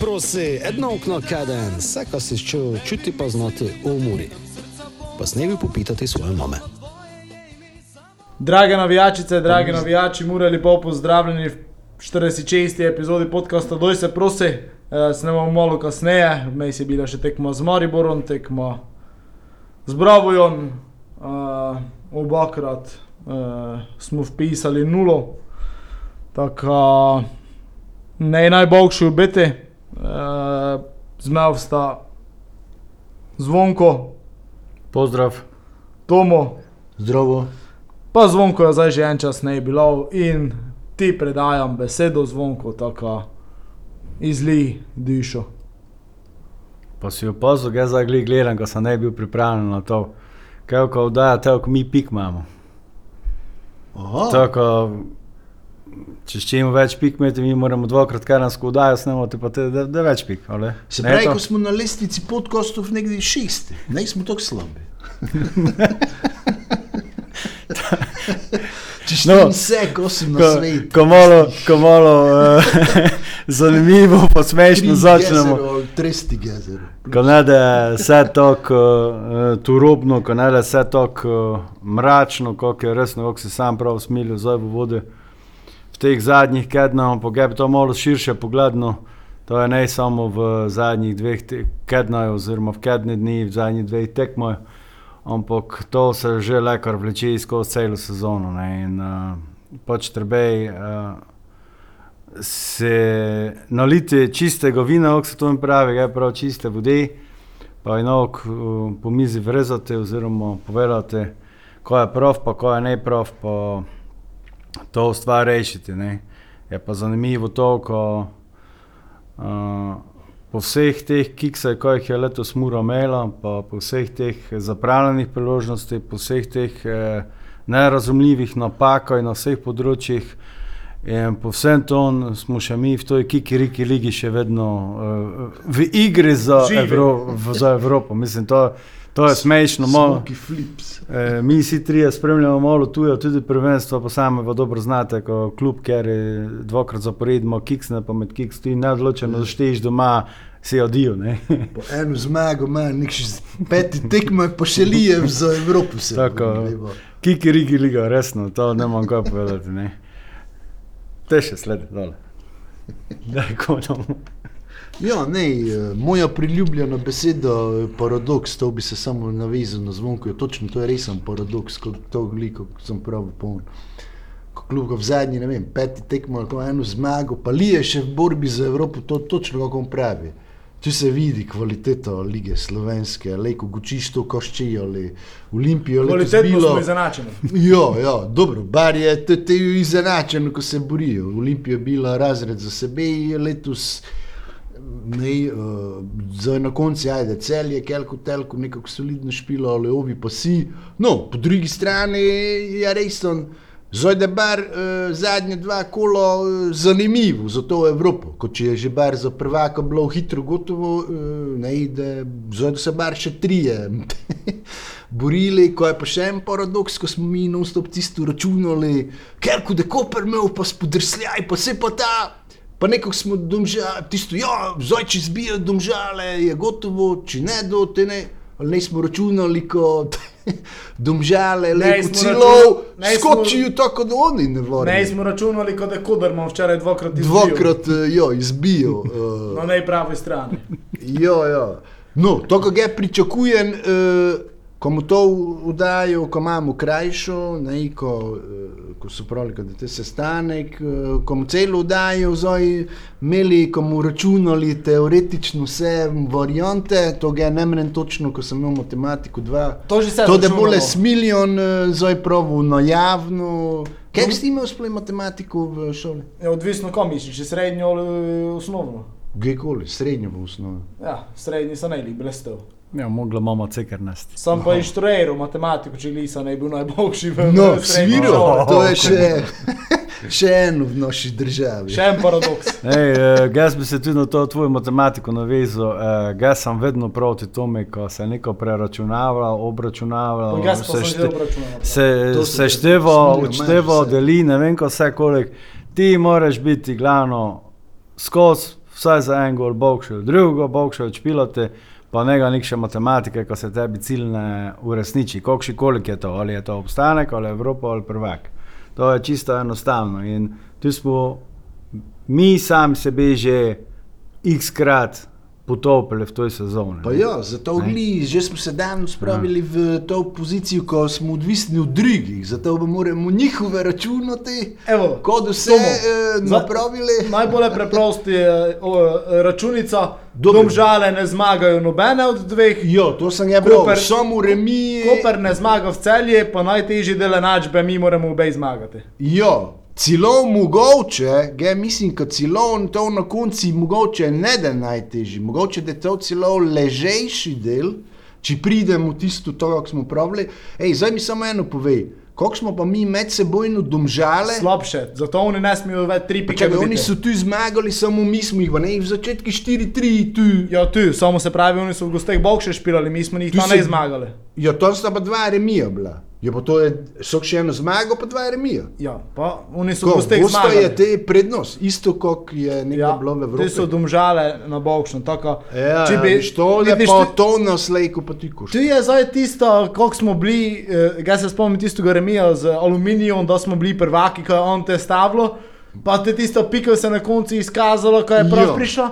Prosi, edno okno kaden, vse, kar si čutil, čuti pa znati v umori. Pa snevi popitati svoje mame. Drage navijačice, dragi navijači, mora lepo pozdravljeni v 46. epizodi podcasta Doj se prosi. Uh, snemamo malo kasneje, vmes je bila še tekma z Mariborom, tekma z Bravojom, uh, obakrat uh, smo vpisali nulo. Tako ne najboljši obeti, uh, zmev sta zvonko, Pozdrav. Tomo, Zdravo. pa zvonko je zdaj že en čas ne bilo in ti predajam besedo zvonko, tako izli dišo. Pa si opazil, jaz zdaj gled- gledam, ko sem ne bil pripravljen na to. Kaj ko vdaja, tako mi pik imamo. Aha, Tako, če čemu več pik imate, mi moramo dvakrat karansko vdajo snemati, pa te da, da več pik. Ali? se Ne pravi, ko smo na lestvici podcastov nekje šesti, ne smo tako slabi. Če No, vse, ko sem na svetu. ko malo, ko malo uh, zanimivo, pa smešno začnemo. Tresti gezer. Ko ne da vse tako uh, turobno, ko ne da vse tako uh, mračno, kot je resno, kot se sam prav smilil zdaj v vode. V teh zadnjih kednah, ampak je to malo širše pogledno, to je ne samo v zadnjih dveh kednah, oziroma v kedni dni, v zadnjih dveh tekmah, ampak to se že lekar vleče skozi celo sezono. Ne, in uh, pač trebej. Uh, se naliti čistega vina, kako se to jim pravi, je prav čiste vode, pa eno uh, po mizi vrezate oziroma povedate, ko je prav, pa ko je ne prav, pa to stvar rešiti. Ne. Je pa zanimivo to, ko uh, po vseh teh kiksah, ko jih je letos mura imela, pa po vseh teh zapravljenih priložnostih, po vseh teh eh, nerazumljivih napakah na vseh področjih, In po vsem tem smo še mi v toj kikiriki ligi še vedno uh, v igri za. Evro, v, za Evropo. Mislim, to, to je smešno. Malo, Smoky flips. eh, mi vsi trije spremljamo malo tujo, tudi prvenstvo, pa sami pa dobro znate, ko klub, ker je dvakrat zaporedimo kiksne, pa med kiks ti neodločeno zašteješ doma, si odijo. ne. Po eno zmago ima, nek še peti tekmo pa še lije za Evropo. Se Tako. Kikiriki liga, resno, to ne morem kaj povedati. Ne. Te še sledi dole. Daj, konamo. Ja, ne, eh, moja priljubljena beseda je paradoks, to bi se samo navezal na zvonko. je Točno to je resen paradoks, kot to veliko sem prav poln. Kljub v zadnji, ne vem, peti tekmo, ko eno zmago, pa lije še v borbi za Evropo, to točno kako on pravi. Če se vidi kvaliteta lige slovenske, ali ko gučiš to koščijo, ali Olimpijo, ali Kvalitetno smo izenačeni. Ja, ja, dobro, bar je te, te izenačeno, ko se borijo. Olimpija je bila razred za sebe in letos. Ne, uh, zdaj na koncu, ajde, cel je kelko telko, nekako solidno špilo, ali ovi pa si. No, po drugi strani je res on. Zdaj je bar uh, zadnje dva kola uh, zanimivo za to Evropo, kot če je že bar za prvaka bilo hitro gotovo, uh, ne, da zdaj da se bar še trije borili, ko je pa še en paradoks, ko smo mi non-stop tisto računali, ker ko je Koper imel, pa spodrsljaj, pa se pa ta. Pa nekako smo domžali, tisto, ja, zdaj če zbijo domžale, je gotovo, če ne do te ne. Ali ne smo računali, kot domžale, Ne le smo celo ne skočijo tako, da oni ne Ne vorijo. smo računali, kot je Koderman včeraj dvakrat izbil. Dvakrat eh, jo izbijo. Uh, Na najpravi strani. Ja, ja. No, to, kar ga pričakujem, uh, ko mu to udajo, ko imamo krajšo, ne, ko, uh, ko so pravili, da je sestanek, uh, ko mu celo udajo, zdaj imeli, ko mu računali teoretično vse variante, to ga ne menem točno, ko sem imel matematiko 2. To že se To, da bo le s milijon, uh, zdaj pravu na javno. Kaj si imel sploh matematiko v šoli? Je odvisno, misliš, če srednjo ali eh, osnovno. Kdajkoli, srednjo v osnovi. Ja, srednji so najli, blestev. Ja, mogla mama cekar nesti. Sam pa inštruiral matematiko, če Lisa ne bi bil najboljši v No, sviro, šoli. to je še, še eno v naši državi. Še en paradoks. Ej, uh, jaz bi se tudi na to tvojo matematiko navezal. Uh, jaz sem vedno proti tome, ko se neko preračunava, obračunava. Pa Jaz sem že šte- se se seštevo, smilijo, odštevo, imaš vse. deli, ne vem, ko vse kolik. Ti moraš biti glavno skozi vsaj za en gol bokšel, drugega bokšel, špilote, pa ne ga nikše matematike, ko se tebi cilj ne uresniči. Kokši koliko je to, ali je to obstanek, ali Evropa, ali prvak. To je čisto enostavno. In tu smo mi sami sebi že x-krat potopili v toj sezoni. Pa ja, zato gli, že smo se danes spravili v to pozicijo, ko smo odvisni od drugih, zato pa moramo njihove računati, Evo, kot vse eh, napravili. Najbolj preprosti je o, računica, Dobro. domžale ne zmagajo nobene od dveh. Jo, to sem ja bral, Koper- samo remi. Koper ne zmaga v celje, pa najtežji del enačbe, mi moramo obe zmagati. Jo, celo mogoče, ge, mislim, da celo to na koncu mogoče ne da najtežji, mogoče da je to celo ležejši del, če pridemo v tisto, to, kako smo pravili. Ej, zdaj mi samo eno povej, kako smo pa mi medsebojno domžale. Slabše, zato oni ne smejo več tri pike. Čakaj, oni so tu zmagali, samo mi smo jih, ne, v začetku 4-3 tu. Ja, tu, samo se pravi, oni so v gosteh bokše špilali, mi smo njih Tu tam ne zmagali. Ja, to sta pa dva remija bila. Ja, pa to je, so še eno zmago, pa dva remija. Ja, pa oni so v Ko, gosteh Gosta zmagali. je te prednost, isto kot je nekaj Ja, bilo v te Evropi. so domžale na bokšno. Tako, Ja, če ja, bi- to je vidiš, pa tu- to na slejku, pa ti koš. Tu je zdaj tisto, kako smo bili, eh, jaz se spomnim tistega remija z aluminijom, da smo bili prvaki, ko je on te stavilo, pa te tisto piko se na koncu izkazalo, ko je prav Jo. prišlo.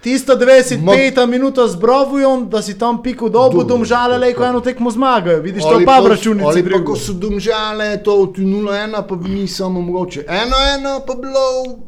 Tisto 95 minuta z brovujom, da si tam piko dobu, domžale, le ko eno tekmo zmagajo. Vidiš, to Ali pa v pa- računici Ali pa ko so domžale, to tu 0-1, pa bi mi samo mogoče 1-1, pa bilo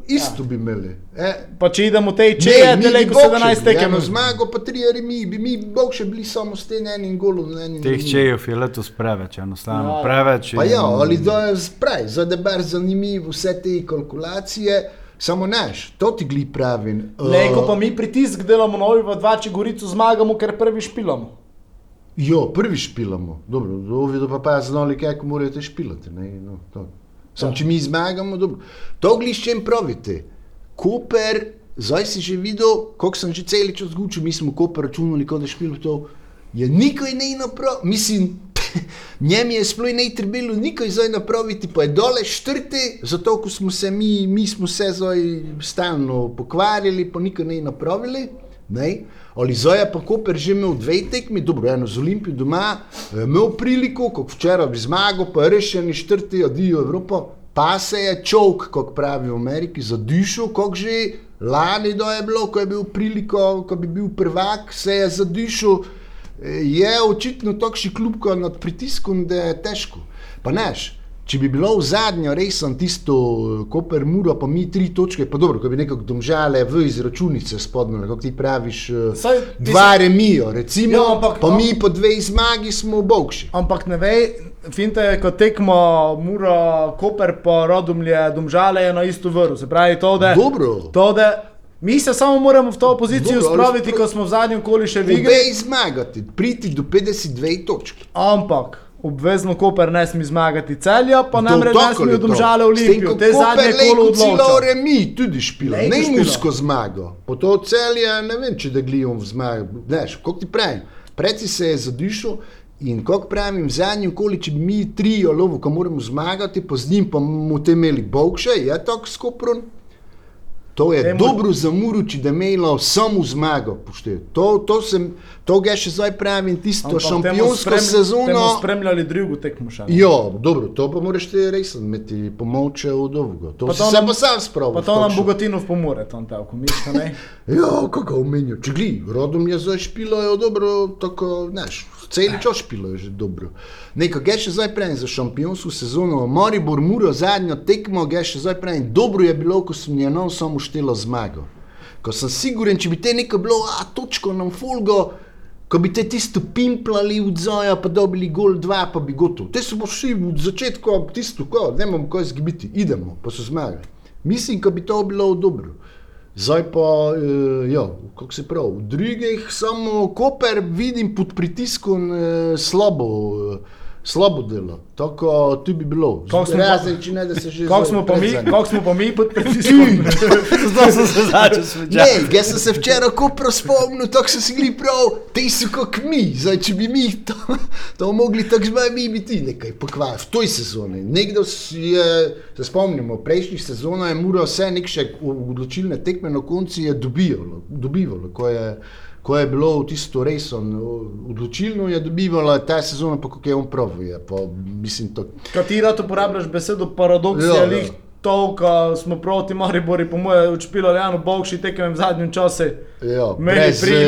isto bi imeli. E, Pa če idemo v tej čeje, mi bi leko Bog še 17 bili, tekem. Eno zmago, pa tri remi, bi mi bog še bili samo s tem enim golom. Enim Teh čejev je letos preveč, enostavno Ja, ja. preveč. Pa in- ja, ali da je sprej, zdaj da bar zanimivo vse te kalkulacije, samo neš, to ti gli pravim. Leko Eh, pa mi pritisk delamo novi v dva, če gorico zmagamo, ker prvi špilamo. Jo, prvi špilamo, dobro, dovido pa pa znali, kako morajo te špilati. Ne, no, to. Sam, Ja. če mi zmagamo, dobro. To gliščem pravite. Koper, zdaj si že videl, koliko sem že cel čas zgučil, mi smo Koper računali, kot da špilamo to. Je nikoj ne naprav, mislim, njem je sploh ne trebalo nikoj zdaj napraviti, pa je dole štrti, zato ko smo se mi, mi smo se zdaj stalno pokvarjali, pa nikoj ne napravili. Ne? Ali zdaj je pa Koper že imel dve tekmi, dobro, eno z Olimpijo doma, je imel priliko, kot včeraj bi zmagal, pa rešeni štrti, adijo Evropo, pa se je čovk, kot pravi v Ameriki, zadišal, kot že lani do je bilo, ko je bil priliko, ko bi bil prvak, se je zadišal. Je očitno takšni klub, ko je nad pritiskom, da je težko. Pa neš, če bi bilo v zadnjo resen tisto, Koper Muro, pa mi tri točke, pa dobro, ko bi nekako domžale v izračunice spodnje, kako ti praviš, eh, Saj, dva remijo, recimo, Ja, ampak- pa mi po dveh zmagi smo v bokši. Ampak ne ve, finte je, ko tekmo Mura, Koper pa Rodomlje, Domžale je na isto vrhu. Se pravi, to da, Dobro. to, da mi se samo moramo v to pozicijo Dobro, spraviti, spra- ko smo v zadnjem koli še v igri. Obe zmagati, priti do 52 točk. Ampak obvezno Koper ne sme zmagati celja, pa ne tako sme je to. Domžale Olimpijo. Te zadnje kolo odloča. remi tudi špilo, Lejko ne musko zmago. Po to celje, ne vem, če da glijom v zmago. Znaš, kako ti pravim, preci se je zadišal in kako pravim, v zadnjem koli, če mi tri olovo, ko moramo zmagati, pa z njim pa bomo te imeli bokše, je tako skopron. To je Temu- dobro za Muru, če da imelo samo zmago. poštej. To, to, sem, to ga še zdaj pravim, tisto Ampak šampionsko sprem- sezono. spremljali drugo tekmo še. Ja, dobro, to pa moraš ti res imeti pomoče v dolgo. To, Pa to se nam- pa sam spravil. Pa to nam Bogatinov pomore, tam tako, miška ne. Ja, kako omenijo. Če gli, rodom je zdaj špilo, je dobro, tako, znaš, cel čas špilo je že dobro. Neko, ga še zdaj pravim za šampionsko sezono, Maribor Muro zadnjo tekmo, ga še zdaj pravim, dobro je bilo, ko sem njeno samo štelo zmago. Ko sem siguren, če bi te nekaj bilo, a točko nam folgo, ko bi te tisto pimplali v zoja, pa dobili gol dva, pa bi gotovo. Te so pa šli v začetku, tisto, ko, ne imamo kaj zgibiti, idemo, pa so zmagali. Mislim, da bi to bilo dobro. Zdaj pa, uh, ja, kako se pravi, v drugih samo Koper vidim pod pritiskom uh, slabo. Uh, slabo delo, tako tu bi bilo. Kako smo pa- Razen, če ne, da se že Kako zdaj smo kako smo pa mi pod pritiskom? Zato sem se začel smejati. Jaz sem se včeraj kopro spomnil, tako so si bili prav, ti so kot mi. Zdaj, če bi mi to, to mogli tako zmaj, mi bi ti nekaj pokvarili v toj sezoni. Nekdo si je, se spomnimo, prejšnjih sezonah je Mura vse nekše odločilne tekme na koncu je dobivalo, dobivalo ko je, ko je bilo v tisto reso odločilno, je dobivalo, ta sezona pa kako je on prav, je pa mislim to. Katera to uporabljaš besedo paradoks, ja. lih to, ko smo proti Maribori, po mojem, učpilo Janu Bovši tekem v zadnjem času.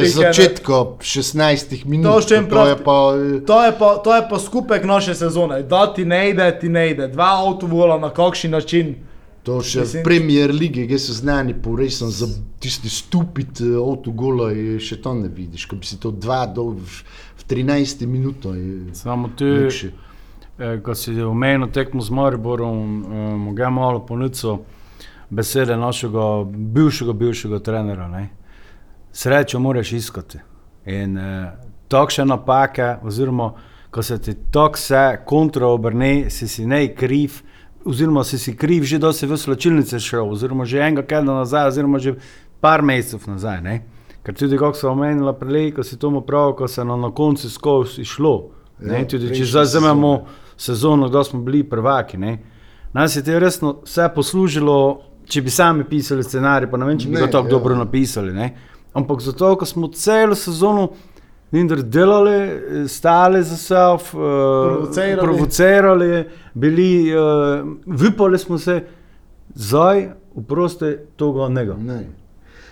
Začetka 16 minut. To, to prav- je pa, eh, To je, pa, to je pa skupek naše sezone. Da ti ne ide, ti ne ide. Dva avtovola na kakšen način. To še Mislim- v Premier League, ki so znani po resem za tisti stupid uh, avtogola, še to ne vidiš, ko bi si to dva do v, v 13 minutah. je Samo tu, lepše. eh, ko si omenil tekmo z Mariborom, eh, mogoče malo ponucal besede našega bivšega, bivšega trenera. Ne? Srečo moraš iskati. In eh, takšne napake, oziroma ko se ti tako vse kontra obrne, si si ne kriv, oziroma si si kriv že, da si v slačilnice šel, oziroma že enega kenda nazaj, oziroma že par mesecev nazaj. Ne? Ker tudi, kako so omenila prej, ko si tomu prav, ko se nam na koncu skozi išlo. Ne, Ja, tudi če zdaj vzamemo sezono, da smo bili prvaki. Ne. Nas je te resno vse poslužilo, če bi sami pisali scenarij, pa ne vem, če bi Ne, ga tako ja. dobro napisali. Ne. Ampak zato, ker smo celo sezono Ninder delali, stali za sebe, Provocirali. provocirali, bili, uh, vipali smo se, zdaj, uprosti, toga nega. Ne.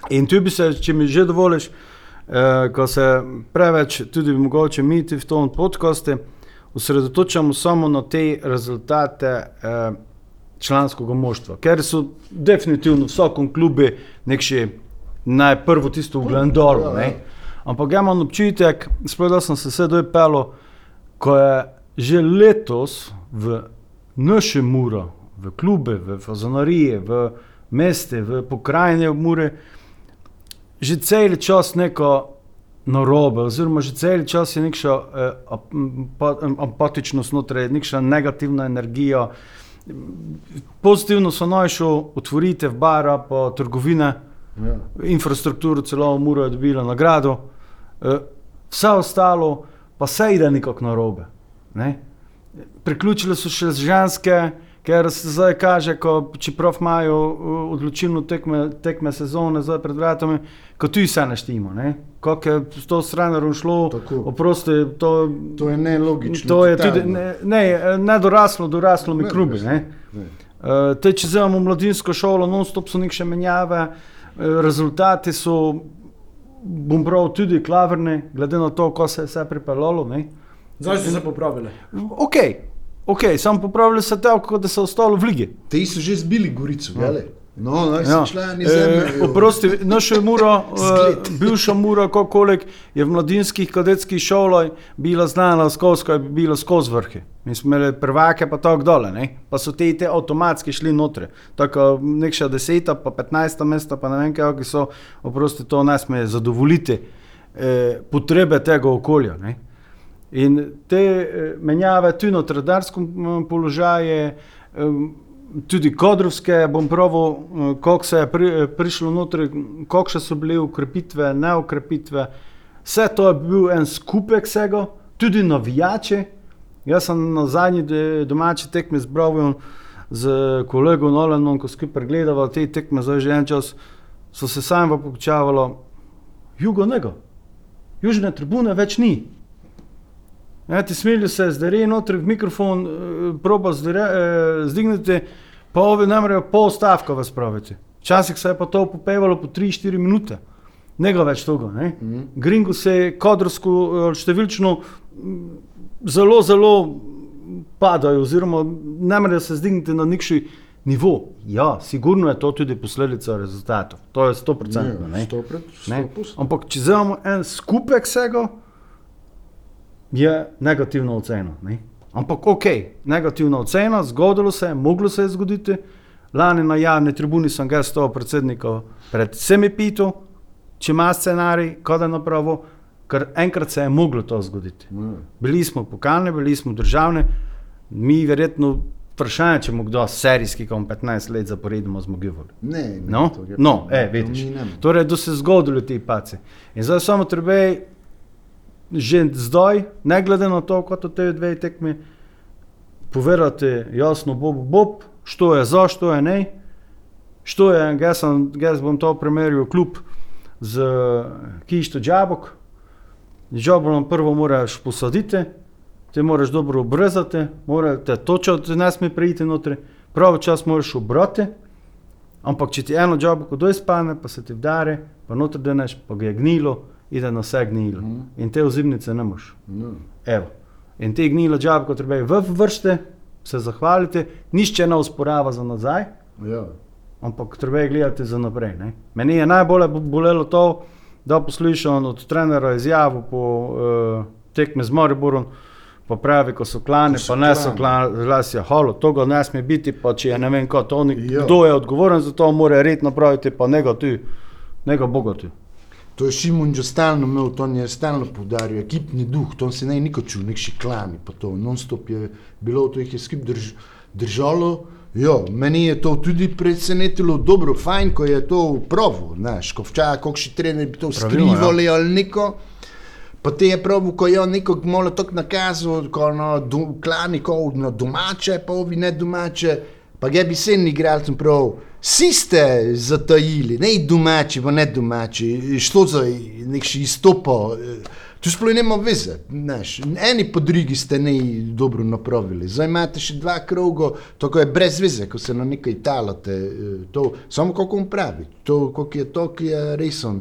In tu bi se, če mi že dovoliš, eh, ko se preveč, tudi mogoče mi ti v tom podkastu, osredotočamo samo na te rezultate eh, članskega moštva, ker so definitivno v vsakem klubu nekši najprvo tisto v Glendoru. Ja, ja. Ne? Ampak ja imam občutek, sploh da sem se sedaj pel, ko je že letos v našem muru, v klube, v fazonarije, v meste, v pokrajine v Mure, že cel čas neko narobe, oziroma že cel čas je neka eh, apa, apatičnost znotraj, neka negativna energija. Pozitivno so najšel otvoritev bara, pa trgovine, Ja. infrastrukturo celo Muro je dobila nagrado, vse ostalo pa se ide nekako narobe. Ne? Priključile so še ženske, ker se zdaj kaže, ko, čeprav imajo uh, odločilno tekme, tekme sezone zdaj pred vrati, kot tu vse naštimo. Kako je s to stranom šlo, oprosti, to, To je nelogično. to je tudi ne, ne, ne doraslo, doraslo mi Ne, res Ne? Ne. Uh, te, če vzamemo mladinsko šolo, non-stop so neke menjave, uh, rezultati so, bom prav, tudi klavrni, glede na to, ko se je vse pripeljalo. ne. Zdaj so se popravili. Ok, okay samo popravili so te, kot da so ostali v ligi. Te so že zbili Gorico, gledaj. No, naj Ja. zemlje. E, oprosti, naša mura, Zgled. uh, bivša mura, kolik je v mladinskih kadetskih šolah bila znana skozi, ko je bila skozi vrhe. Mi smo imeli prvake, pa tako dole, ne? pa so te, te avtomatski šli noter. Tako nekša deseta, pa petnajsta mesta, pa ne vem kaj, ki so, oprosti, to ne sme zadovoljiti eh, potrebe tega okolja. Ne? In te eh, menjave tudi na tredarskem mm, položaju, em, tudi kadrovske, bom pravil, eh, koliko se je pri, eh, prišlo noter, koliko so bile ukrepitve, ne ukrepitve. Vse to je bil en skupek vsega, tudi navijači. Jaz sem na zadnji domači tekmi z Brovjem, z kolegom Nolanom, ko skupaj gledava te tekme, zdaj že en čas, so se sami pokučavali, jugo nego, južne tribune več ni. Ja, ti smelijo se zdaj noter v mikrofon, eh, proba zdre, eh, zdigniti, pa ovi ne morejo pol stavka vas praviti. Včasih se je pa to popevalo po 3-4 minute, ne ga več toga. Ne? Mhm. Gringo se je kadrovsko, eh, številčno mm, zelo, zelo padajo, oziroma ne morejo se zdigniti na nekši nivo. Ja, sigurno je to tudi posledica rezultatov, to je 100%. Ne? Sto pred- Ne? sto pust. Ampak če vzamemo en skupek vsega, je negativna ocena. Ne? Ampak ok, negativna ocena, zgodilo se je, moglo se je zgoditi. Lani na javni tribuni sem ga s to predsednikom pred vsemi pitu, če ima scenarij, kaj da napravo, ker enkrat se je moglo to zgoditi. Ja. Bili smo pokalne, bili smo državne, mi verjetno vprašanje, če mu kdo serijski, ko 15 let zaporedoma zmogivali. Ne, ne, No, to je- no, e, vidiš. Torej, da se zgodilo ti paci. In zdaj samo treba že zdaj, ne glede na to, kot te dve tekme, povedati jasno, Bob, Bob, što je za, što je ne. Što je, jaz, bom to primerjal kljub z Kišto Džabok. Džabolom prvo moraš posaditi, ti moraš dobro obrezati, mora te točati, ne sme priti notri, pravi čas moraš obrati. Ampak če ti eno džaboko doj spane, pa se ti vdare, pa noter deneš, pa ga je gnilo, ide na vse gnilo. Mhm. In te ozimnice ne moš. No. Evo. In te gnilo džaboko treba v vrste, se zahvalite, nišče ne usporava za nazaj, Ja. ampak treba gledati za naprej. Ne? Meni je najbolj bolelo to, da poslušam od trenera izjavo po uh, tekmi z Mariborom, pa pravi, ko so klane, Ko so pa ne so klane. glasja, holo, to ga ne sme biti, pa če je ne vem kaj, to ni, Ja. kdo je odgovoren za to, mora red napraviti, pa ne ga ti, ne ga bogati. To je Šimun že stalno imel, to je stalno poudaril, ekipni duh, to se ne je niko čul, nek šiklani, pa to non-stop je bilo, to jih je skip drž, držalo. Jo, meni je to tudi presenetilo, dobro, fajn, ko je to provo, znaš, ko včasih, kako še trener bi to ja. skrivali ali neko. Pa te je prav, ko je on nekog malo tako nakazal, ko na do, klani, ko na domače, pa ovi ne domače. Pa ga bi sen igralcem prav, vsi ste zatajili, ne domači, pa ne domači, što za nek še izstopo. Tu sploh nema veze, znaš, eni po drugi ste ne dobro napravili. Zdaj imate še dva kroga, to je brez veze, ko se na nekaj talate, eh, to, samo kako on pravi, to, kako je to, ki je resen.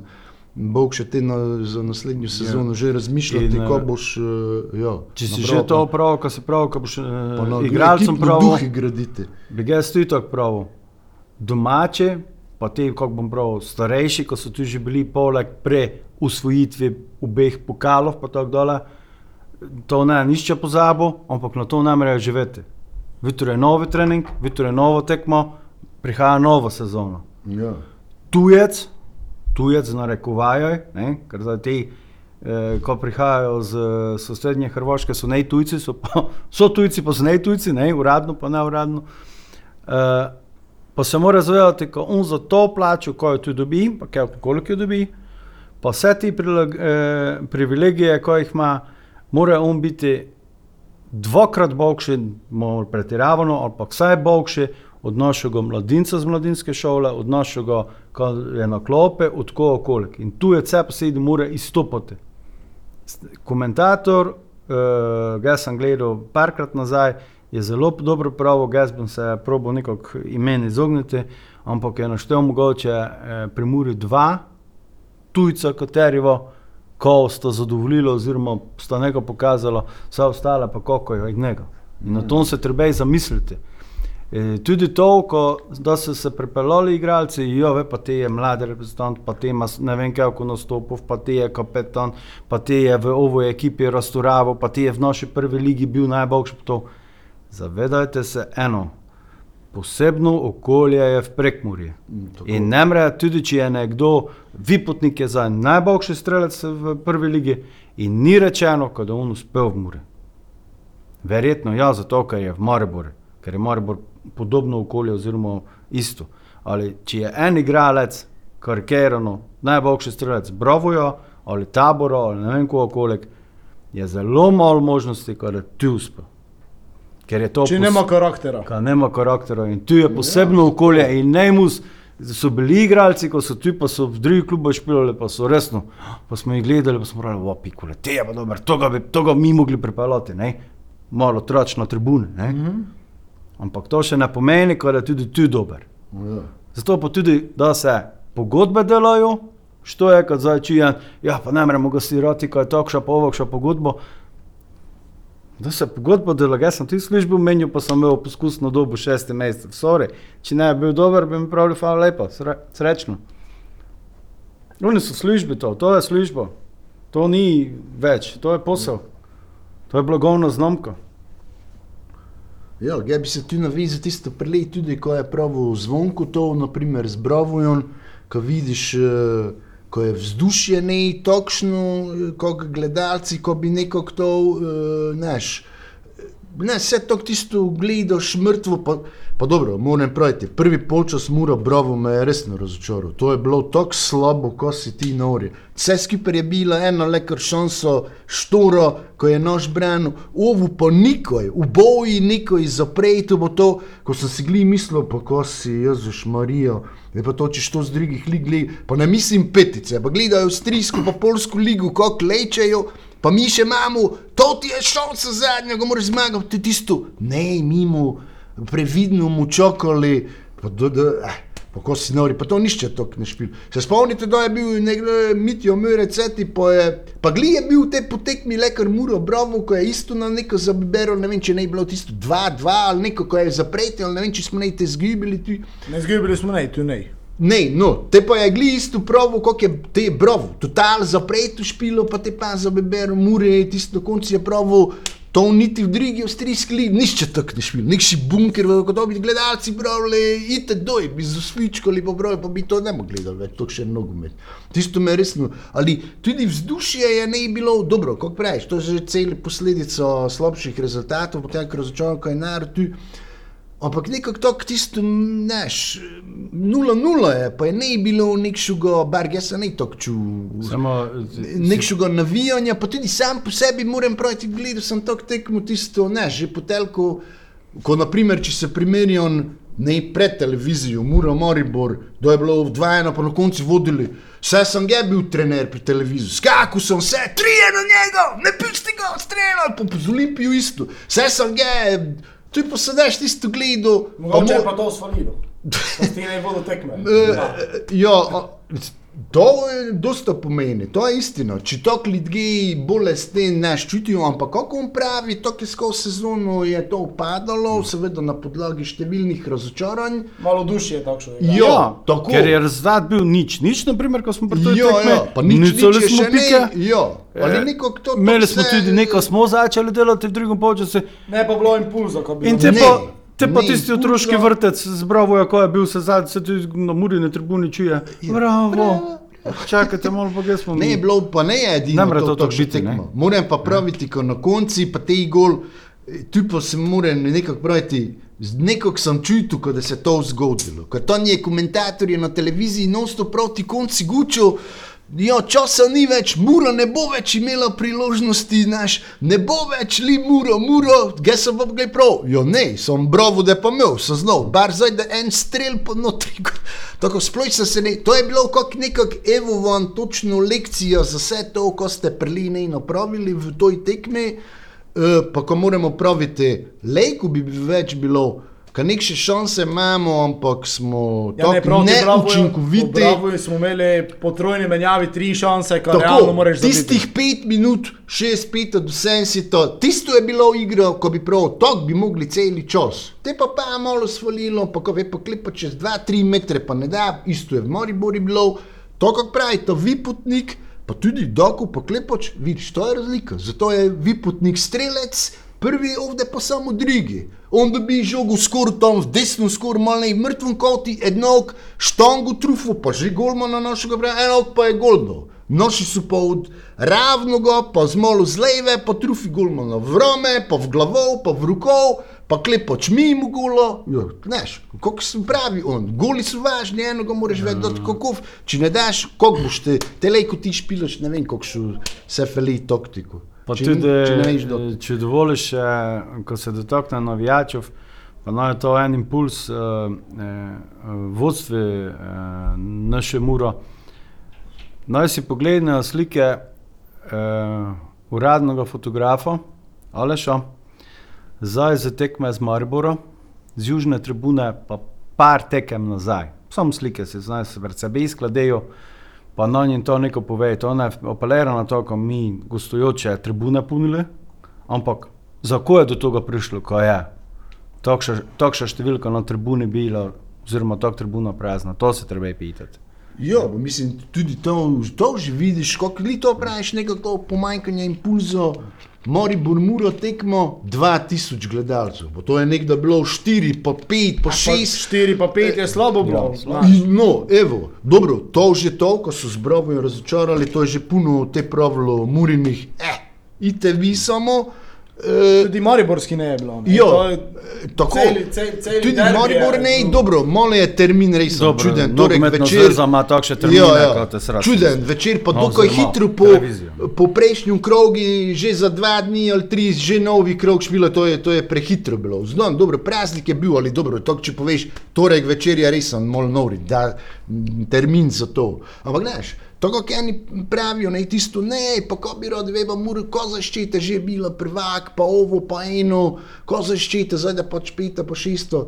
Bog še te na, za naslednjo sezono ja. že razmišljati, ko eh, boš. Uh, ja, Če si napravil. že to prav, ko se prav, ko boš uh, igralcem ekipni prav, duh graditi. bi ga tudi tako prav. Domače, pa te, kako bom prav, starejši, ko so tu že bili poleg pre usvojitve obeh pokalov, pa tako dole, to ne nišče pozabo, ampak na to ne morejo živeti. Vitro je novi trening, vitro je novo tekmo, prihaja nova sezona. Ja. Tujec, tujec narekovajo, ne, ker zdaj ti, eh, ko prihajajo z sosednje Hrvaške, so ne tujci, so, pa, so tujci, pa so ne tujci, ne, uradno pa ne uradno. Eh, pa se mora zavedati, ko on za to plačo, ko jo tu dobi, pa kaj, koliko jo dobi, pa vse te prilag, eh, privilegije, ko jih ima, mora on biti dvakrat boljši, malo pretiravano, pa vsaj boljši od našega mladinca z mladinske šole, od našega, je na klope, od koga kolik. In tu je vse posebej, mora izstopati. S- Komentator, uh, jaz sem gledal parkrat nazaj, je zelo dobro pravo, jaz bom se probo nekako imen izogniti, ampak je naštel mogoče eh, pri Muri dva tujca, katerivo, ko sta zadovoljila oziroma sta nekaj pokazala, vse ostale pa kako je od njega. In na to se treba zamisliti. E, tudi to, ko da so se pripeljali igralci, jo, ve, pa te je mladi reprezentant, pa te ima ne vem kako nastopov, pa te je kapetan, pa te je v ovoj ekipi restauraval, pa te je v naši prvi ligi bil najboljši. Zavedajte se eno, posebno okolje je v prekmurju. tako. In ne more, tudi če je nekdo, Vipotnik je za najboljši strelec v prvi ligi in ni rečeno, da on uspel v Muri. Verjetno ja, zato ker je v Mariboru, ker je Maribor podobno okolje oziroma isto. Ali če je en igralec, karikirano, najboljši strelec Bravoja ali Tabora ali ne vem koga kolik, je zelo malo možnosti, da ti uspe. Ker je to Če nema karaktera. Ka nema karaktera in tu je posebno okolje in najmus. So bili igralci, ko so tu, pa so v drugih klubih špilali, pa so resno. Pa smo jih gledali, pa smo rekli, opi, te je pa dobro, to ga bi to ga mi mogli pripeljati, ne? Malo trač na tribune, ne? Mhm. Ampak to še ne pomeni, da je tudi tu dober. Ja. Zato pa tudi, da se pogodbe delajo, što je, kad zdaj čujem, ja, pa ne moremo ga sirati, ko je takša povokša pogodbo. Da se pogodba dela, jaz sem ti službo menil, pa sem imel poskusno dobo šesti mesec. Sorry, če ne bi bil dober, bi mi pravili, hvala lepa, sre, srečno. Oni so službi to, to je služba. To ni več, to je posel. To je blagovna znamka. Ja, ga bi se tu navezal tisto prelej tudi, ko je pravo zvonko to, naprimer z Bravojon, ko vidiš, eh, ko je vzdušje ne takšno, kot gledalci, ko bi neko to, uh, znaš. Ne, vse to tisto gledaš mrtvo, pa, pa dobro, moram praviti, prvi polčas mura bravo me je resno razočaral. To je bilo tako slabo, ko si ti nori. Vse skupaj je bilo eno lekar šanso, štoro, ko je nož branil, ovu pa nikoj, v boji nikoj zaprej, to bo to, ko sem si gli mislil, pa ko si Jezus Marijo, da pa to češ to z drugih lig, gli, pa ne mislim petice, pa gledajo avstrijsko pa polsko ligo, kako lečejo. Pa mi še imamo, to ti je šansa zadnjega, moraš zmagati, ti tisto. Ne, mimo, previdno mu čakali, pa, do, do, eh, pa ko si nori, pa to nišče tok ne špil. Se spomnite, da je bil nekdo mitijo moj receti, pa, je, pa gli je bil te potekmi lekar Muro Bravo, ko je isto na neko zabibero, ne vem, če ne je bilo tisto 2-2 ali neko, ko je zapretel, ne vem, če smo ne te zgibili. Ne zgubili smo ne, tu ne. Ne, no, te pa je gli isto provo, kot je te bravo, total zapreto špilo, pa te pa za bebero, mure, tisto na koncu je provo, to niti v drugi avstrijski ligi, nišče tako ne špil, nek si bunker, kot bi gledalci bravili, ite doj, bi z svičkali po broju, pa bi to ne mogli gledati, več to še nogomet. Tisto me resno, ali tudi vzdušje je ne bilo dobro, kako praviš, to je že cel posledico slabših rezultatov, potem, ko je narod tu. Ampak nekako to, tisto, neš, nula nula je, pa je ne bilo nekšugo, bar jaz sem ne tako čutil. Samo, Nekšugo navijanja, pa tudi sam po sebi moram praviti, gledal sem to tekmo tisto, ne, že po telku, ko naprimer, če se primerjam, ne pred televizijo, Muro Moribor, da je bilo vdvajeno, pa na koncu vodili. Vse sem ga bil trener pri televiziji, skakal sem vse, trije na njega, ne pusti ga, streljal, pa z Olimpijo isto. Vse sem ga, ty po së dash ti të glidu. Më ka qenë pa to së. Po, po ti i vodhë tekme. Po. Jo, to je dosta pomeni, to je istina. Če to ljudje bolesti ne čutijo, ampak kako on pravi, to je skozi sezono je to upadalo, seveda na podlagi številnih razočaranj. Malo duši je takšno. Ja, tako. Ker je rezultat bil nič, nič, naprimer, ko smo pri tej Ja, tekmi, ja, pa nič, nič je smo pike. Ja, ali Eh, neko to Imeli smo vse- tudi neko, smo začeli delati v drugem polčasu. Ne pa bilo impulza, ko bi bilo. Te pa, tisti otroški vrtec z Bravo, ko je bil se zadnji, se tudi na Muri na tribuni čuje. Bravo. Čakajte, malo pa gre smo Ne, je bilo pa ne je edino, Ne to to, biti, tekmo. Moram pa praviti, ko na konci pa te gol, tu pa se moram nekako praviti, nekako sem čutil, da se je to zgodilo. Ker to je komentatorje na televiziji, nosto proti konci gučo. Jo, časa ni več, mura ne bo več imela priložnosti, naš, ne bo več li muro, muro, ga sem pa gledal prav. Jo, ne, sem bravo, da pa imel, sem znal, bar zdaj, da en strel po notri. Tako sploh sem se ne, to je bilo kot nekak, evo vam točno lekcijo za vse to, ko ste prline napravili v toj tekmi, uh, pa ko moramo praviti, lejko bi bi več bilo, ker nekše šanse imamo, ampak smo Ja, ne, tako prav, neučinkoviti. Pravi smo imeli po trojni menjavi tri šanse, kar realno Tako, moraš zabiti. tistih pet minut, šest, pet od vsem to, tisto je bilo igra, ko bi prav, tok bi mogli celi čas. Te pa pa je malo svalilo, pa ko ve pa klepa čez 2-3 metre, pa ne da, isto je v Moribori bilo, to kako pravi, to viputnik, pa tudi doku pa klepoč, vidiš, to je razlika. Zato je viputnik strelec, prvi ovde pa samo drugi. On dobi žogo skor tam v desno, skor malo v mrtvem koti, enog štango trufu, pa že golma na našega brata, enog pa je goldo. Noši so pa od ravnoga, pa z malo z leve, pa trufi golmana v rome, pa v glavo, pa v rokov, pa klepoč mimo golo. Ja, znaš, kako se pravi on, goli so važni, enoga moraš vedeti, kako, če ne daš, kako boš te, telejko ti špilaš, ne vem, kako so se feli taktiko. Pa Če tudi, če ne veš, dot. če dovoliš, eh, ko se dotakne navijačev, pa naj je to en impuls eh, eh, vodstvu eh, naše muro. Naj si pogledajo slike eh, uradnega fotografa Aleša, zdaj za tekme z Mariboro, z južne tribune, pa par tekem nazaj. Samo slike se znajo se pred sebe izkladejo, pa na njim to neko pove. To ne apelira na to, ko mi gostujoče tribune punili, ampak kako je do tega prišlo, ko je takšna številka na tribuni bila, oziroma tako tribuna prazna, to se treba pitati. Ja, mislim, tudi to, to že vidiš, kako li to praviš, nekako pomanjkanje impulzov. Mori Burmuro tekmo 2000 gledalcev, bo to je nekdo bilo 4, pa 5, pa 6. 4 pa 5 je slabo bilo. Ja. No, evo, dobro, to že to, ko so z Brobom razočarali, to je že puno te pravilo Murinih. Eh, ite vi samo. Eh, Tudi Mariborski ne je bilo. Ne? Jo, To je- tako. celi- celi- celi Tudi Maribor je, ne, no. dobro, malo je termin res Dobro, čuden. torek nogometna večer- ima takšne termine, kot te srači. Čuden večer, pa No, no, je oziroma hitro po, televizijo. po prejšnjem krogu, že za dva dni ali tri, že novi krog špila, to je, to je prehitro bilo. Znam, dobro, praznik je bil, ali dobro, to, če poveš, torek večer je res malo nori, da termin za to. Ampak znaš. Tako kot eni pravijo, ne tisto, ne, pa ko bi rad vedel, mora ko zaščite, že je bila prvak, pa ovo, pa eno, ko zaščite, zdaj da pač peta, pa šesto.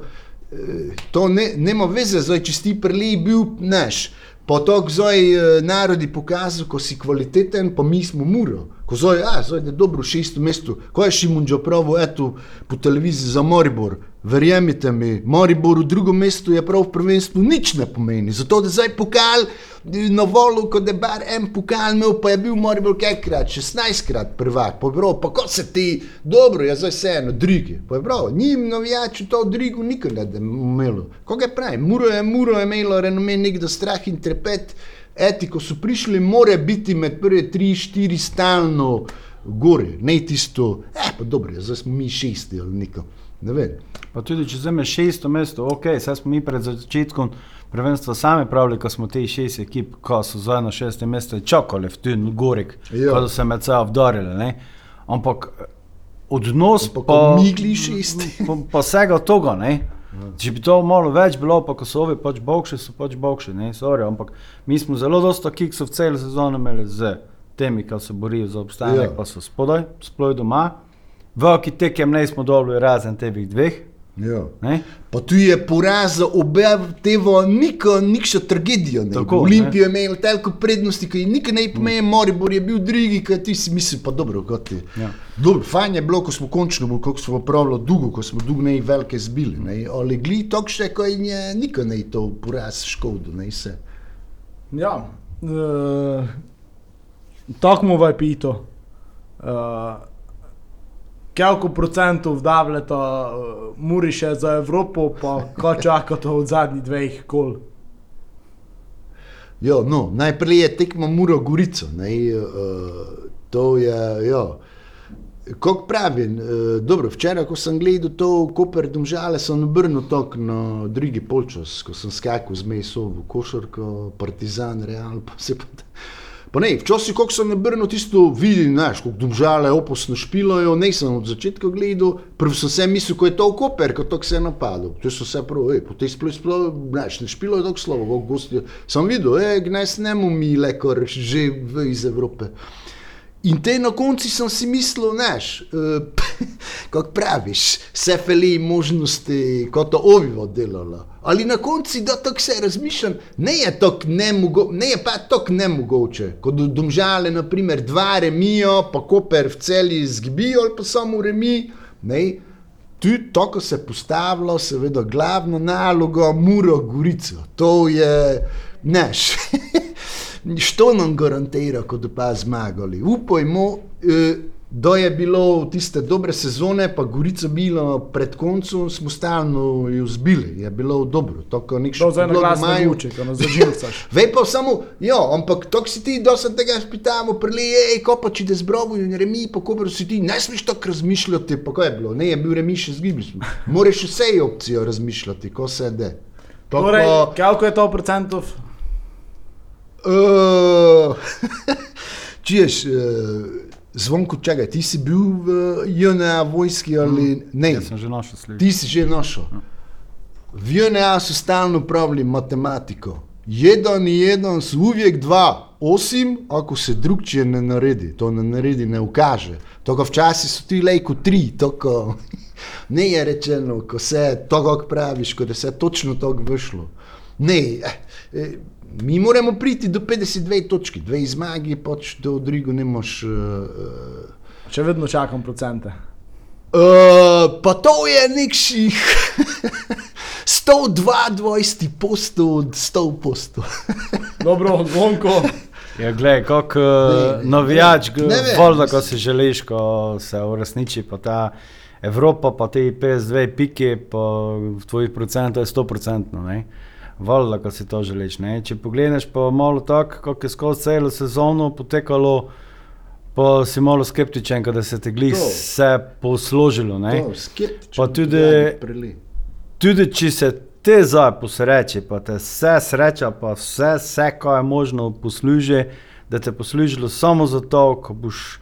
Eh, To ne, nema veze, zdaj, če si prelej bil naš. Pa to, zdaj eh, narodi pokazal, ko si kvaliteten, pa mi smo muro. Ko zdaj, a, zdaj je dobro šesto mesto. Ko je Šimunđo pravo, eto, po televiziji za Moribor. Verjemite mi, Moribor v drugem mestu je prav v prvenstvu nič ne pomeni. Zato, da zdaj pokal na volu, ko je bar en pokal imel, pa je bil Moribor kajkrat, 16krat prvak. Pa je bilo, pa kot se ti, dobro, je zdaj vseeno, drugi. Pa je bilo, njim navijači to drugo nikoli ne da imelo. Koga pravi, muro je, muro je imelo renome nekdo strah in trepet. Eti, ko so prišli, mora biti med prve tri, štiri stalno gore, ne tisto, eh, pa dobro, je, zdaj smo mi šesti ali neko. Ne vem. Pa tudi če vzameš šesto mesto, ok, zdaj smo mi pred začetkom prvenstva sami pravili, ko smo te šest ekip, ko so zdaj na šestem mestu čakali v ten gorek, Ja. ko so se med sabo vdarili. Ne? Ampak odnos Ampak pa, šesti. pa, pa vsega toga. Ne? Če bi to malo več bilo, pa ko so ovi pač bokši, so pač bokši, ne, sorry, ampak mi smo zelo dosta kiksov celo sezono imeli z temi, ki se borijo za obstanek, Ja. pa so spodaj, sploh doma. Veliki tekem ne smo dobili razen teh dveh. Ja. Ne? Pa tu je poraz za obe tevo, niko, nikša tragedijo. Tako, Olimpijo je imel toliko prednosti, ki nikaj ne pomeni, Moribor je bil drugi, kaj ti si misli, pa dobro, kot ti. Ja. Dobro, fajn je bilo, ko smo končno, bolj, kako smo pravili, dolgo, ko smo dolgo ne velike zbili. Ne. Ali gli to še, ko je nikaj ne to poraz škodo, ne se. Ja, uh, tako mu je pito. Uh, Koliko procentov davljata uh, Muriše za Evropo, pa ko čakate od zadnjih dveh kol? Ja, no, najprej je tekmo Muro Gorico. Ne, uh, to je, ja. Kot pravim, uh, dobro, včeraj, ko sem gledal to Koper Domžale, sem obrnil tok na drugi polčas, ko sem skakal z meso v košarko, Partizan, Real, pa se pa. Pa ne, včasih, ko sem obrnil tisto, vidim, znaš, kako Domžale oposno špilajo, nisem od začetka gledal, prvo sem se mislil, ko je to Koper, ko to se je napadlo. To so vse prav, ej, po tej sploh, sploh, znaš, ne špilajo tako slovo, kako gostijo. Sem videl, ej, gnaj snemo mi lekor, že iz Evrope. In te na koncu sem si mislil, znaš, uh, kako praviš, vse feli možnosti, kot to ovivo delalo. Ali na koncu, da tako se razmišljam, ne je, nemogo, ne je pa tako nemogoče, kot do domžale, naprimer, dva remijo, pa koper v celi zgibijo, ali pa samo remi. Ne, Tu tako se je postavilo, seveda, glavno nalogo, Muro Gorico. To je, neš, što nam garantira, kot pa zmagali. Upajmo, eh, da je bilo tiste dobre sezone, pa Gorico bilo pred koncem, smo stalno jo zbili, je bilo dobro. Tako nek glas ne imajo. vuče, ko nas zaživcaš. Vej pa samo, ja, ampak to si ti dosti tega spitamo, prelije, ko pa če te zbrovu in remi, pa ko si ti, ne smeš tako razmišljati, pa kaj je bilo, ne je bil remi še zgibli smo. Moraš vse opcijo razmišljati, ko se de. To Torej, pa- koliko je to procentov? Uh, Čuješ, uh, zvonko čakaj, ti si bil v JNA vojski ali ne? Jaz sem že našel sledi. Ti si že našel. V JNA so stalno pravili matematiko. Jedan in jedan so uvijek dva, osim ako se drugče ne naredi, to ne naredi, ne ukaže. Tako včasih so ti lejko tri, tako ne je rečeno, ko se to, kako praviš, ko da se točno tako vyšlo. Ne, eh, eh, mi moramo priti do 52 točki, dve zmagi, pač do drugo ne moš. Uh, uh, Še vedno čakam procente. Uh, pa to je nekših. 122 postov od 100 postov. Dobro, Gonko. Ja, gledaj, kako Ne, ne, navijač, ne ko mislim. si želiš, ko se uresniči pa ta Evropa, pa ti PS2 piki, pa v tvojih procentov je 100%. Voda, ko si to želiš. Ne? Če pogledeš pa malo tako, kako je skozi celo sezono potekalo, pa si malo skeptičen, da se ti glih To. vse posložilo. To, skeptičen, Pa tudi- pogledaj. Tudi če se te zdaj posreče, pa te vse sreča, pa vse, vse kar je možno posluži, da te poslužilo samo zato, ko boš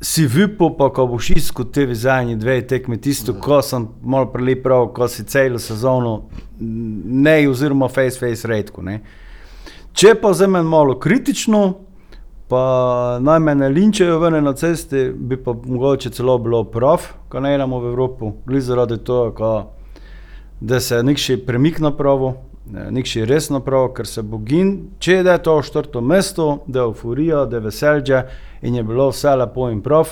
si vipel, pa ko boš iskal te vizajni dve tekmi, tisto, ko sem malo prelep prav, ko si celo sezono ne, oziroma face face redko. Ne. Če pa vzamem malo kritično, pa naj me ne linčajo ven na cesti, bi pa mogoče celo bilo prav, ko ne idemo v Evropo, glede zaradi tega, da se nekši premik napravo, nekši res napravo, ker se bogin, če je to četrto mesto, da je euforija, da je veselje in je bilo vse lepo in prav.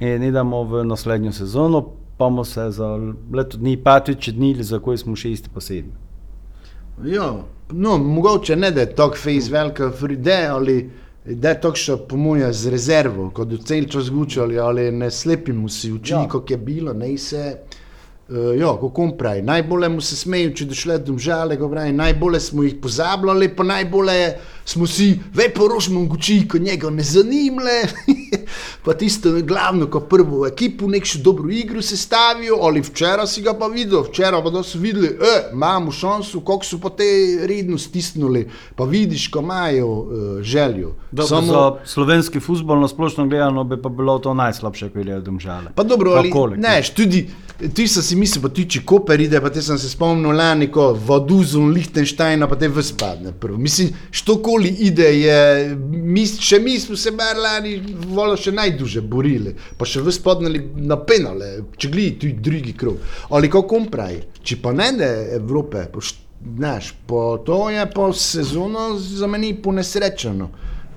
In idemo v naslednjo sezono, pa bomo se za leto dni, petič dni, za koji smo šesti pa sedmi. Ja, no, mogoče ne da je tako face velika fride, ali da je tako še po moje z rezervo, kot do cel čas zgučali, ali ne slepimo si oči, Ja. kako je bilo, ne se. Uh, ja, kako pravi, najbolje mu se smejijo, če došle do žale, ko pravi, najbolje smo jih pozabljali, pa najbolje smo si, ve porošmo guči, ko njega ne zanimle. pa tisto je glavno, ko prvo ekipo nekšo dobro igro sestavijo, ali včeraj si ga pa videl, včeraj pa da so videli, e, imamo šanso, kako so pa te redno stisnili, pa vidiš, ko imajo uh, željo. Dobro, Samo... Za slovenski futbol na splošno gledano bi pa bilo to najslabše, ko je domžale. Pa dobro, Pa ali ne, tudi ti si mislil, pa ti če Koper ide, pa te sem se spomnil lani, ko Vaduzum, Lichtensteina, pa te vspadne. Mislim, štokoli ide, je, mi, še mi smo se bar lani volo še najduže borili, pa še vspadnili na penale, če gledi tu drugi krog. Ali kako on pravi, če pa ne da Evrope, pa št- Znaš, po to je po sezono za meni ponesrečeno.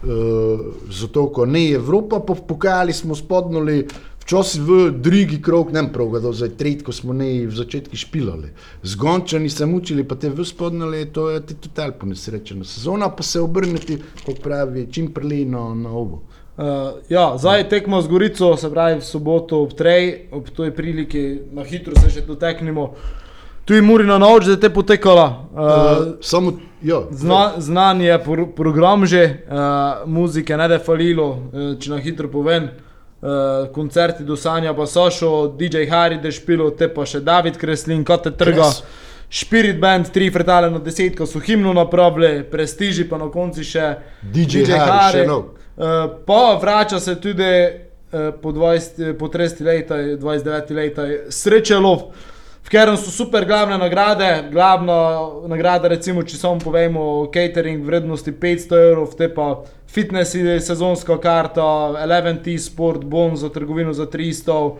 Uh, zato, ko ne Evropa, pa pokali smo spodnuli včasih v drugi krog, ne prav, da za tretji, ko smo ne v začetku špilali. Zgončani se mučili, pa te v spodnuli, to je ti total ponesrečeno. Sezona pa se obrniti, kot pravi, čim preli na, na ovo. Uh, ja, zdaj tekmo z Gorico, se pravi v soboto ob Trej, ob toj priliki, na hitro se še doteknemo. Tu je Murina noč, da te potekala. Uh, Uh, samo, ja, Zna, znan je pro, program že, uh, muzike ne da je falilo, uh, če na hitro povem. Uh, koncerti do Sanja pa so šlo, DJ Harry je špilo, te pa še David Kreslin, kot te trga. Kres. Spirit Band, tri fretale na deset, ko so himno napravili, prestiži pa na koncu še DJ Harry, še nov. Uh, pa vrača se tudi uh, po, 20, po 30 letih, 29 letih, sreče lov. V katerem so super glavne nagrade, glavna nagrada, recimo, če samo povemo, catering vrednosti 500 evrov, te pa fitness sezonska karta, 11T sport, bon za trgovino za 300, uh,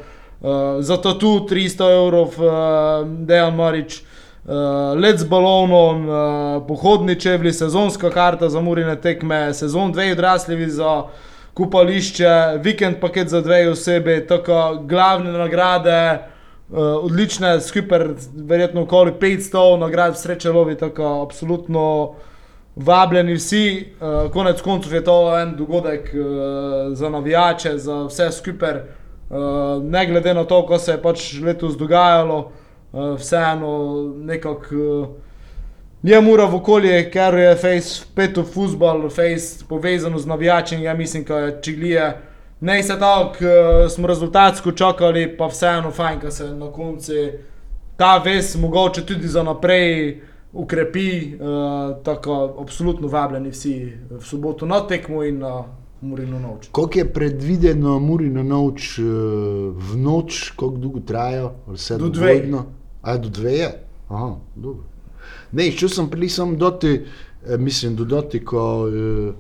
za tatu 300 evrov, uh, Dejan Marič. Uh, let z balonom, uh, pohodni čevlji, sezonska karta za murine tekme, sezon dve odrasljivi za kupališče, vikend paket za dve osebe, tako glavne nagrade, uh, odlične, skupaj verjetno okoli 500 nagrad, sreče lovi, tako absolutno vabljeni vsi. Uh, konec koncev je to en dogodek uh, za navijače, za vse skupaj, uh, ne glede na to, ko se je pač letos dogajalo uh, vseeno nekako uh, je mora v okolje, ker je face pet v futbol, face povezano z navijačem, ja mislim, da je čiglije. Ne se tako, uh, smo rezultatsko čakali, pa vseeno fajn, da se na koncu ta ves mogoče tudi za naprej ukrepi, uh, tako absolutno vabljeni vsi v soboto na tekmo in na Murino noč. Koliko je predvideno Murina noč eh, v noč, koliko dolgo traja? Vse Do dve. dogodno? A do dve je? Aha, dobro. Ne, šel sem prili samo doti, eh, mislim, do doti, ko eh, št-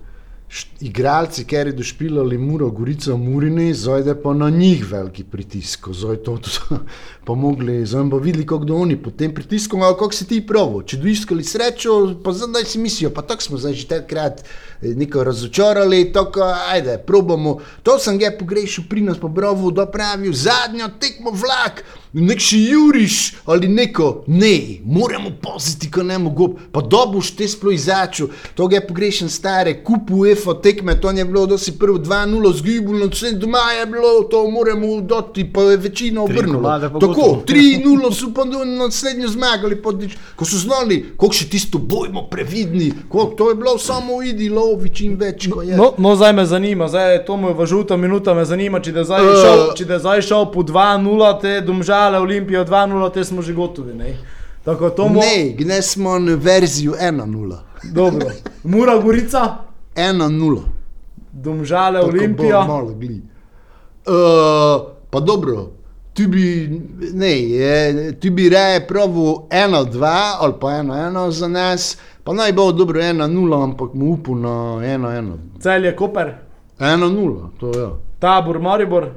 igralci, ker je došpilali Muro, Gorico, Murini, zdaj je pa na njih veliki pritisk, zdaj to tudi pomogli, zdaj bo videli, kako do oni pod tem pritiskom, ali kako si ti pravo. Če do iskali srečo, pa zdaj si mislijo, pa tako smo zdaj že takrat eh, neko razočarali, tako ajde, probamo. To sem ga pogrešil pri nas po Brovu, da pravijo zadnjo tekmo vlak. Nek še juriš ali neko, ne, moramo paziti, ko ne mogo. Pa dobuš te sploh izaču, to ga je pogrešen stare, kupu EFO tekme, to je bilo, da si prvo 2-0 zgibul, no vse doma je bilo, to moramo doti, pa je komade pa Tako, gotovo. 3-0 so pa naslednjo zmagali, pa nič. ko so znali, koliko še tisto bojmo previdni, koliko, to je bilo samo idi, lovi čim več, ko je. No, no, zdaj me zanima, zdaj je to moj v žuto minuto, me zanima, če da je zdaj Eh. šel, če da zdaj šel po 2-0, te domžale, Olimpijo 2-0, te smo že gotovi, ne? Tako to mo... Ne, gne smo na verzijo 1-0. Dobro. Mura Gorica, 1-0. domžale, Tako bo Olimpija. Malo gli. Uh, pa dobro, ti bi, ne, je, ti bi raje pravil 1-2 ali pa 1-1 za nas, pa naj bo dobro 1-0, ampak mu upam na 1-1. Cel je Koper, 1-0, to je. Ja. Tabor, Maribor,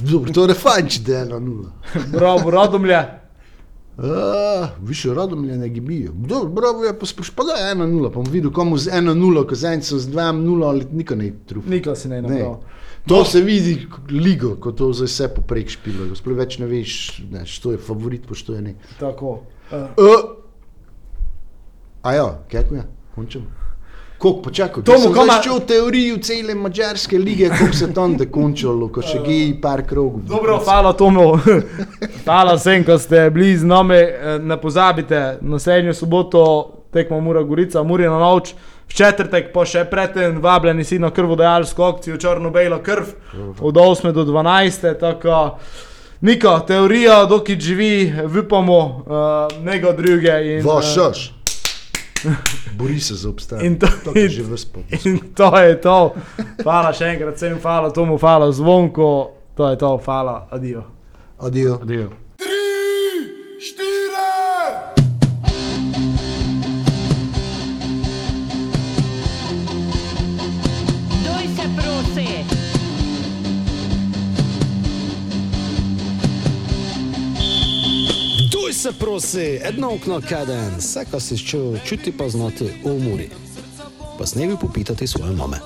Dobro, to je fajn, če da je 1-0. Bravo, Radomlje. Uh, više rodom je ne gibijo. Dobro, bravo je pospraš, pa da je 1-0, pa bom videl komu z 1-0, kazancev z 2-0 ali nikoli ne trufi. Nikoli si ne Ne. To se vidi ligo, ko to za vse poprek špilo. Sploh več ne veš, ne, što je favorit, pa što je ne. Tako. Uh, Uh, a ja, kako je? Končam. Koliko počakaj? To sem koma- zaščil teorijo cele mađarske lige, koliko se tam dekončalo, ko še geji par krogov. Dobro, hvala Tomu. hvala vsem, ko ste bili z nami. Eh, Ne pozabite, naslednjo soboto tekmo Mura Gorica, Muri na noč. V četrtek pa še predtem vabljeni si na krvodajalsko akcijo Črno-Bela krv od 8 do 12. Tako, Niko, teorija, dokaj živi, upamo, uh, nego druge. In, Vaš eh, šoš. Bori se za obstanek. In to- to je že vse. In to je to. Hvala še enkrat vsem, hvala Tomu, hvala Zvonko. To je to, hvala, adijo. Adijo. Adijo. Se prosi, edno okno kaden, vse, kar si čutil, čuti pa znati umori. Pa s nebi popitati svoje mame.